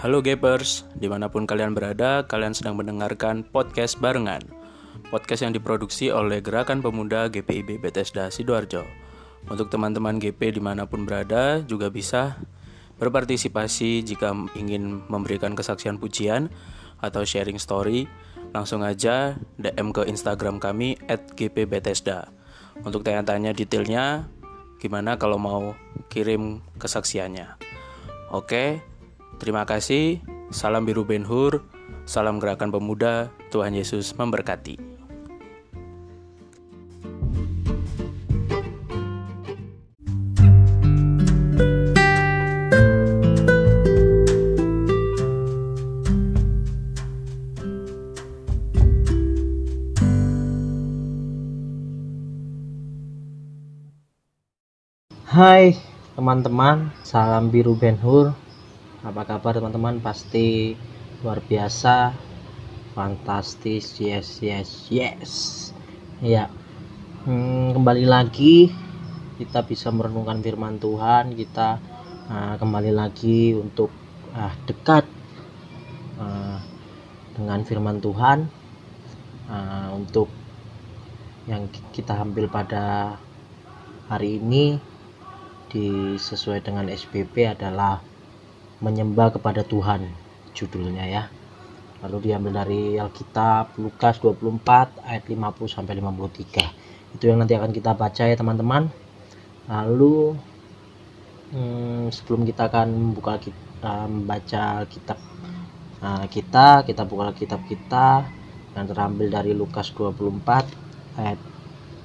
Halo Gapers, di mana pun kalian berada, kalian sedang mendengarkan podcast barengan. Podcast yang diproduksi oleh Gerakan Pemuda GPIB Bethesda Sidoarjo. Untuk teman-teman GP di mana pun berada, juga bisa berpartisipasi jika ingin memberikan kesaksian pujian atau sharing story, langsung aja DM ke Instagram kami at gpbethesda. Untuk tanya-tanya detailnya, gimana kalau mau kirim kesaksiannya. Oke, Terima kasih. Salam biru Ben Hur. Salam gerakan pemuda. Tuhan Yesus memberkati. Hai teman-teman, salam biru Ben Hur apa kabar teman-teman? Pasti luar biasa. Fantastis. Yes yes yes. Ya hmm, kembali lagi kita bisa merenungkan firman Tuhan. Kita uh, kembali lagi untuk uh, dekat uh, dengan firman Tuhan. Uh, untuk yang kita ambil pada hari ini disesuai dengan SPP adalah menyembah kepada Tuhan judulnya ya. Lalu diambil dari Alkitab Lukas 24 ayat 50 sampai 53 itu yang nanti akan kita baca ya teman-teman. Lalu hmm, sebelum kita akan membuka kita membaca kitab nah, kita kita buka kitab kita yang terambil dari Lukas 24 ayat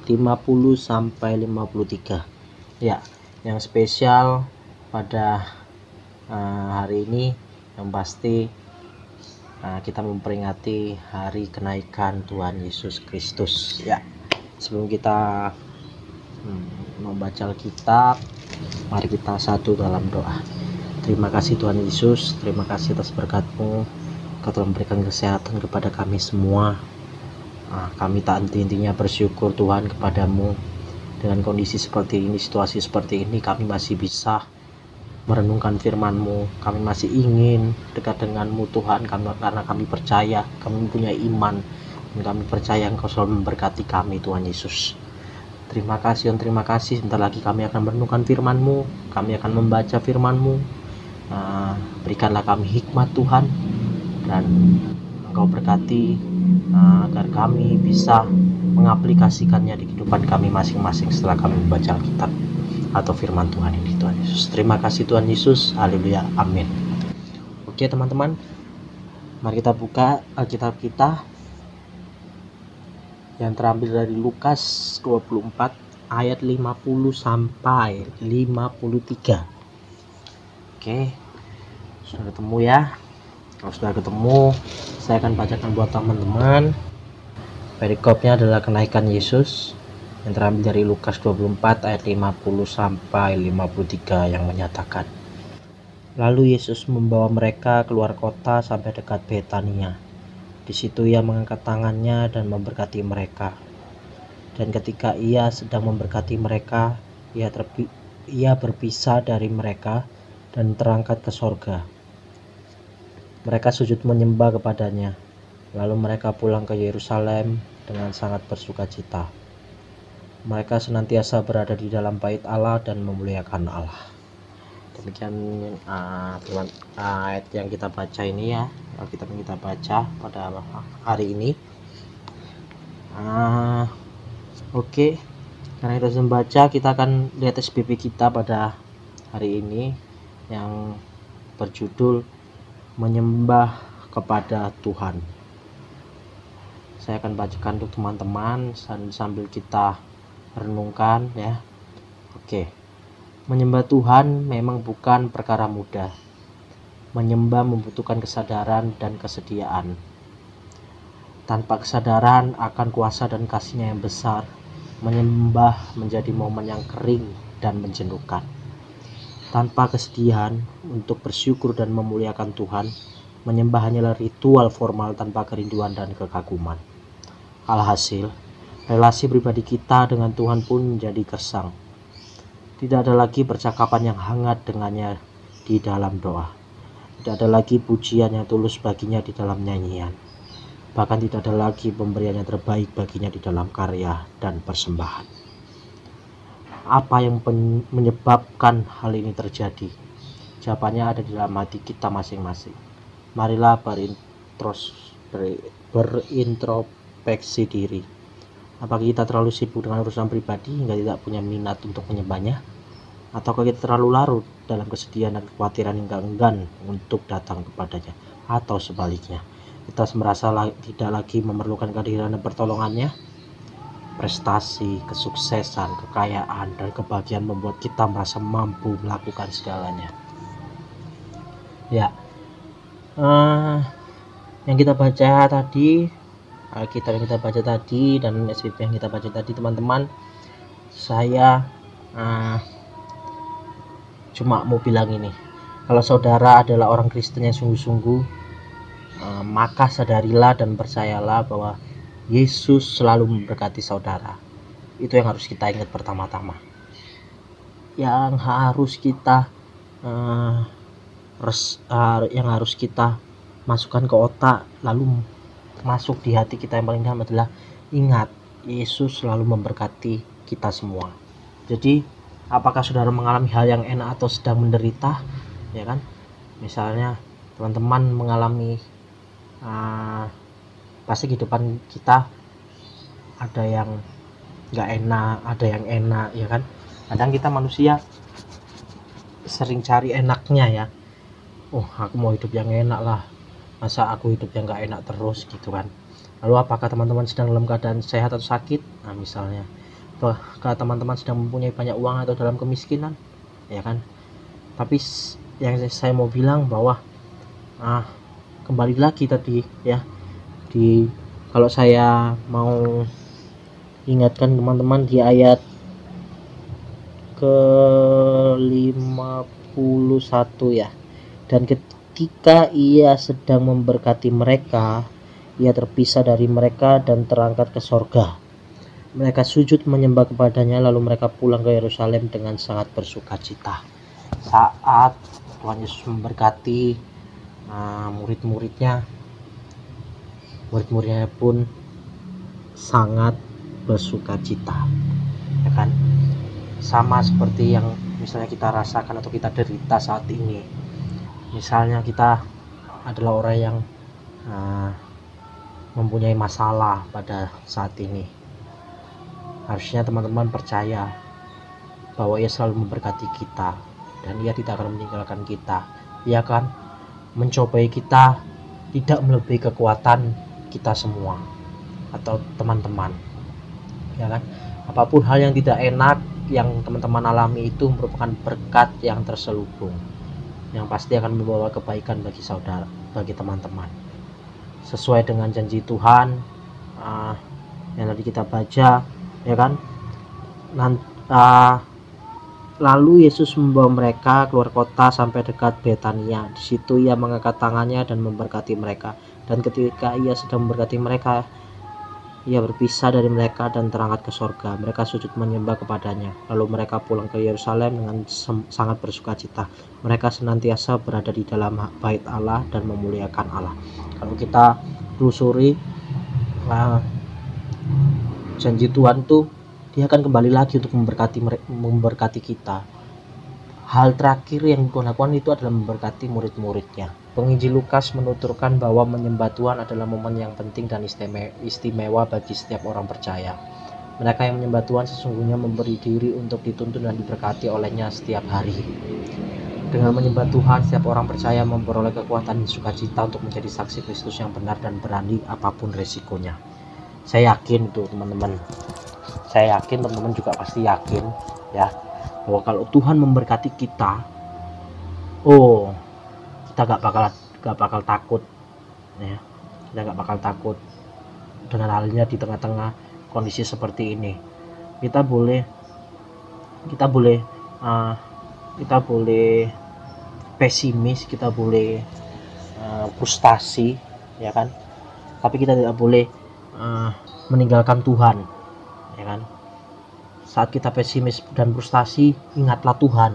50 sampai 53 ya yang spesial pada uh, hari ini yang pasti uh, kita memperingati hari kenaikan Tuhan Yesus Kristus. Ya sebelum kita hmm, membaca Alkitab mari kita satu dalam doa. Terima kasih Tuhan Yesus terima kasih atas berkatmu. Kau telah memberikan kesehatan kepada kami semua. Nah, kami tak henti-hentinya bersyukur Tuhan kepadamu. Dengan kondisi seperti ini situasi seperti ini kami masih bisa merenungkan firman-Mu. Kami masih ingin dekat dengan-Mu Tuhan kami, karena kami percaya, kami punya iman dan kami percaya Engkau selalu memberkati kami Tuhan Yesus. Terima kasih dan terima kasih. Sebentar lagi kami akan merenungkan firman-Mu, kami akan membaca firman-Mu. Uh, berikanlah kami hikmat Tuhan dan Engkau berkati uh, agar kami bisa mengaplikasikannya di kehidupan kami masing-masing setelah kami membaca Alkitab atau firman Tuhan ini Tuhan Yesus. Terima kasih Tuhan Yesus. Haleluya. Amin. Oke teman-teman. Mari kita buka Alkitab kita yang terambil dari Lukas 24 ayat 50 sampai 53. Oke. Sudah ketemu ya? Kalau sudah ketemu, saya akan bacakan buat teman-teman. Perikopnya adalah kenaikan Yesus yang terambil dari Lukas 24 ayat 50 sampai 53 yang menyatakan Lalu Yesus membawa mereka keluar kota sampai dekat Betania. Di situ ia mengangkat tangannya dan memberkati mereka. Dan ketika ia sedang memberkati mereka, ia, terpi, ia berpisah dari mereka dan terangkat ke sorga. Mereka sujud menyembah kepadanya. Lalu mereka pulang ke Yerusalem dengan sangat bersuka cita mereka senantiasa berada di dalam bait Allah dan memuliakan Allah. Demikian uh, ayat yang kita baca ini ya, kita kita baca pada hari ini. Uh, Oke, okay. karena kita sudah membaca, kita akan lihat SPP kita pada hari ini yang berjudul menyembah kepada Tuhan. Saya akan bacakan untuk teman-teman sambil kita renungkan ya. Oke. Menyembah Tuhan memang bukan perkara mudah. Menyembah membutuhkan kesadaran dan kesediaan. Tanpa kesadaran akan kuasa dan kasihnya yang besar menyembah menjadi momen yang kering dan menjenuhkan. Tanpa kesedihan untuk bersyukur dan memuliakan Tuhan menyembah hanyalah ritual formal tanpa kerinduan dan kekaguman. Alhasil relasi pribadi kita dengan Tuhan pun menjadi kesang. Tidak ada lagi percakapan yang hangat dengannya di dalam doa. tidak ada lagi pujian yang tulus baginya di dalam nyanyian. Bahkan tidak ada lagi pemberian yang terbaik baginya di dalam karya dan persembahan. Apa yang menyebabkan hal ini terjadi? Jawabannya ada di dalam hati kita masing-masing. Marilah berintros ber, berintrospeksi diri apakah kita terlalu sibuk dengan urusan pribadi hingga tidak punya minat untuk menyembahnya? Ataukah kita terlalu larut dalam kesedihan dan kekhawatiran hingga enggan untuk datang kepadanya? Atau sebaliknya kita merasa tidak lagi memerlukan kehadiran dan pertolongannya? Prestasi, kesuksesan, kekayaan, dan kebahagiaan membuat kita merasa mampu melakukan segalanya. Ya, uh, yang kita baca tadi, Alkitab yang kita baca tadi, dan SPP yang kita baca tadi, teman-teman, saya uh, cuma mau bilang ini. Kalau saudara adalah orang Kristen yang sungguh-sungguh, Eh, maka sadarilah dan percayalah bahwa Yesus selalu memberkati saudara. Itu yang harus kita ingat pertama-tama. Yang harus kita uh, res, uh, yang harus kita masukkan ke otak lalu masuk di hati kita yang paling dalam adalah ingat Yesus selalu memberkati kita semua. Jadi apakah saudara mengalami hal yang enak atau sedang menderita? Ya kan? Misalnya teman-teman mengalami uh, pasti kehidupan kita ada yang nggak enak ada yang enak ya kan? Kadang kita manusia sering cari enaknya ya. Oh aku mau hidup yang enak lah masa aku hidup yang nggak enak terus gitu kan. Lalu apakah teman-teman sedang dalam keadaan sehat atau sakit? Nah misalnya. Apakah teman-teman sedang mempunyai banyak uang atau dalam kemiskinan? Ya kan? Tapi yang saya mau bilang bahwa ah kembali lagi tadi ya. Di kalau saya mau ingatkan teman-teman di ayat ke 51 ya. Dan ketika ia sedang memberkati mereka ia terpisah dari mereka dan terangkat ke sorga. Mereka sujud menyembah kepadanya lalu mereka pulang ke Yerusalem dengan sangat bersuka cita. Saat Tuhan Yesus memberkati uh, murid-muridnya murid-muridnya pun sangat bersuka cita ya kan? Sama seperti yang misalnya kita rasakan atau kita derita saat ini misalnya kita adalah orang yang uh, mempunyai masalah pada saat ini. Harusnya teman-teman percaya bahwa ia selalu memberkati kita dan ia tidak akan meninggalkan kita. Ya kan mencobai kita tidak melebihi kekuatan kita semua atau teman-teman. Ya kan? Apa pun hal yang tidak enak yang teman-teman alami itu merupakan berkat yang terselubung yang pasti akan membawa kebaikan bagi saudara bagi teman-teman sesuai dengan janji Tuhan uh, yang tadi kita baca ya kan nanti uh, Lalu Yesus membawa mereka keluar kota sampai dekat Betania. Di situ ia mengangkat tangannya dan memberkati mereka. Dan ketika ia sedang memberkati mereka, ia berpisah dari mereka dan terangkat ke sorga. Mereka sujud menyembah kepadanya. Lalu mereka pulang ke Yerusalem dengan sangat bersuka cita. Mereka senantiasa berada di dalam bait Allah dan memuliakan Allah. Kalau kita telusuri uh, janji Tuhan tuh dia akan kembali lagi untuk memberkati memberkati kita hal terakhir yang Tuhan itu adalah memberkati murid-muridnya. Penginjil Lukas menuturkan bahwa menyembah Tuhan adalah momen yang penting dan istimewa bagi setiap orang percaya. Mereka yang menyembah Tuhan sesungguhnya memberi diri untuk dituntun dan diberkati olehnya setiap hari. Dengan menyembah Tuhan, setiap orang percaya memperoleh kekuatan dan sukacita untuk menjadi saksi Kristus yang benar dan berani apa pun resikonya. Saya yakin tuh teman-teman. Saya yakin teman-teman juga pasti yakin ya bahwa kalau Tuhan memberkati kita oh kita gak bakal gak bakal takut ya. Kita gak bakal takut dengan halnya di tengah-tengah kondisi seperti ini. Kita boleh kita boleh uh, kita boleh pesimis kita boleh uh, frustasi ya kan? Tapi kita tidak boleh uh, meninggalkan Tuhan ya kan saat kita pesimis dan frustasi ingatlah Tuhan.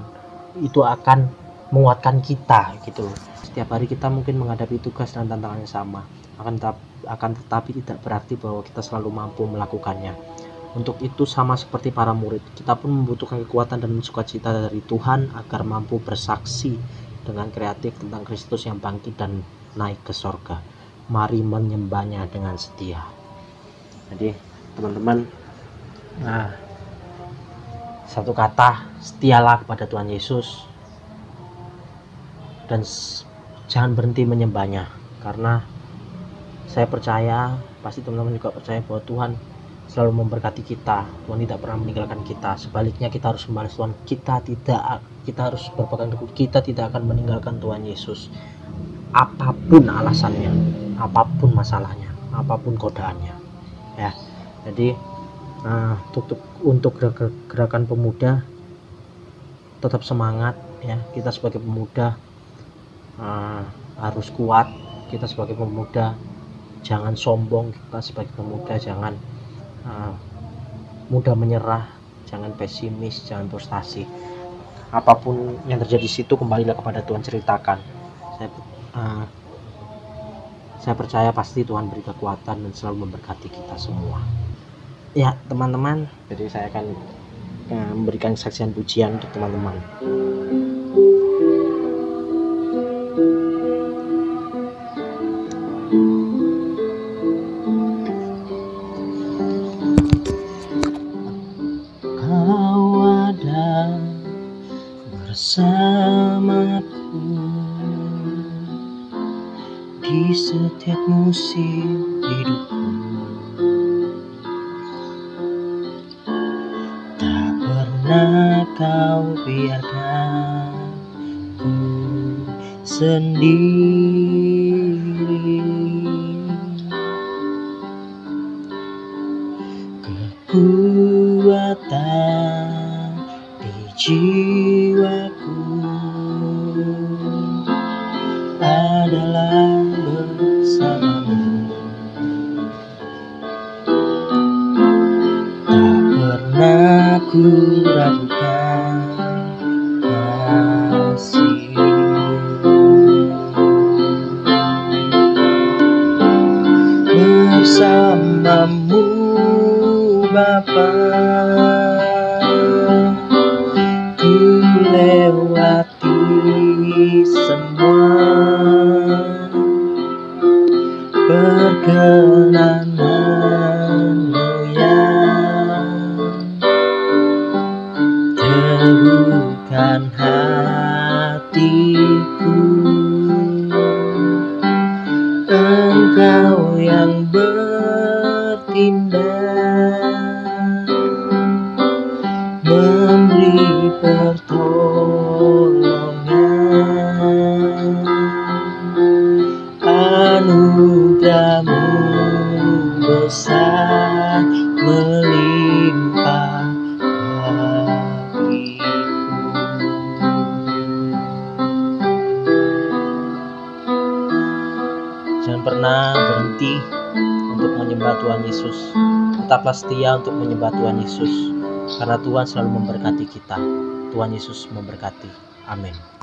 Itu akan menguatkan kita gitu. Setiap hari kita mungkin menghadapi tugas dan tantangan yang sama. Akan tetap, akan tetapi tidak berarti bahwa kita selalu mampu melakukannya. Untuk itu sama seperti para murid kita pun membutuhkan kekuatan dan sukacita dari Tuhan agar mampu bersaksi dengan kreatif tentang Kristus yang bangkit dan naik ke sorga. Mari menyembahnya dengan setia. Jadi teman-teman nah satu kata setialah kepada Tuhan Yesus. Dan jangan berhenti menyembahnya karena saya percaya pasti teman-teman juga percaya bahwa Tuhan selalu memberkati kita Tuhan tidak pernah meninggalkan kita. Sebaliknya kita harus membalas Tuhan. Kita tidak kita harus berpegang teguh. Kita tidak akan meninggalkan Tuhan Yesus. Apa pun alasannya apa pun masalahnya apa pun godaannya. Ya jadi nah, untuk untuk gerakan pemuda tetap semangat ya. Kita sebagai pemuda uh, harus kuat. Kita sebagai pemuda jangan sombong. Kita sebagai pemuda jangan uh, mudah menyerah. Jangan pesimis jangan frustasi. Apa pun yang terjadi di situ kembalilah kepada Tuhan ceritakan. Saya uh, saya percaya pasti Tuhan beri kekuatan dan selalu memberkati kita semua ya teman-teman. Jadi saya akan uh, memberikan kesaksian pujian untuk teman-teman. Bersamaku di setiap musim hidupku sendiri anugerahmu besar melimpah jangan pernah berhenti untuk menyembah Tuhan Yesus. Tetaplah setia untuk menyembah Tuhan Yesus karena Tuhan selalu memberkati kita. Tuhan Yesus memberkati. Amin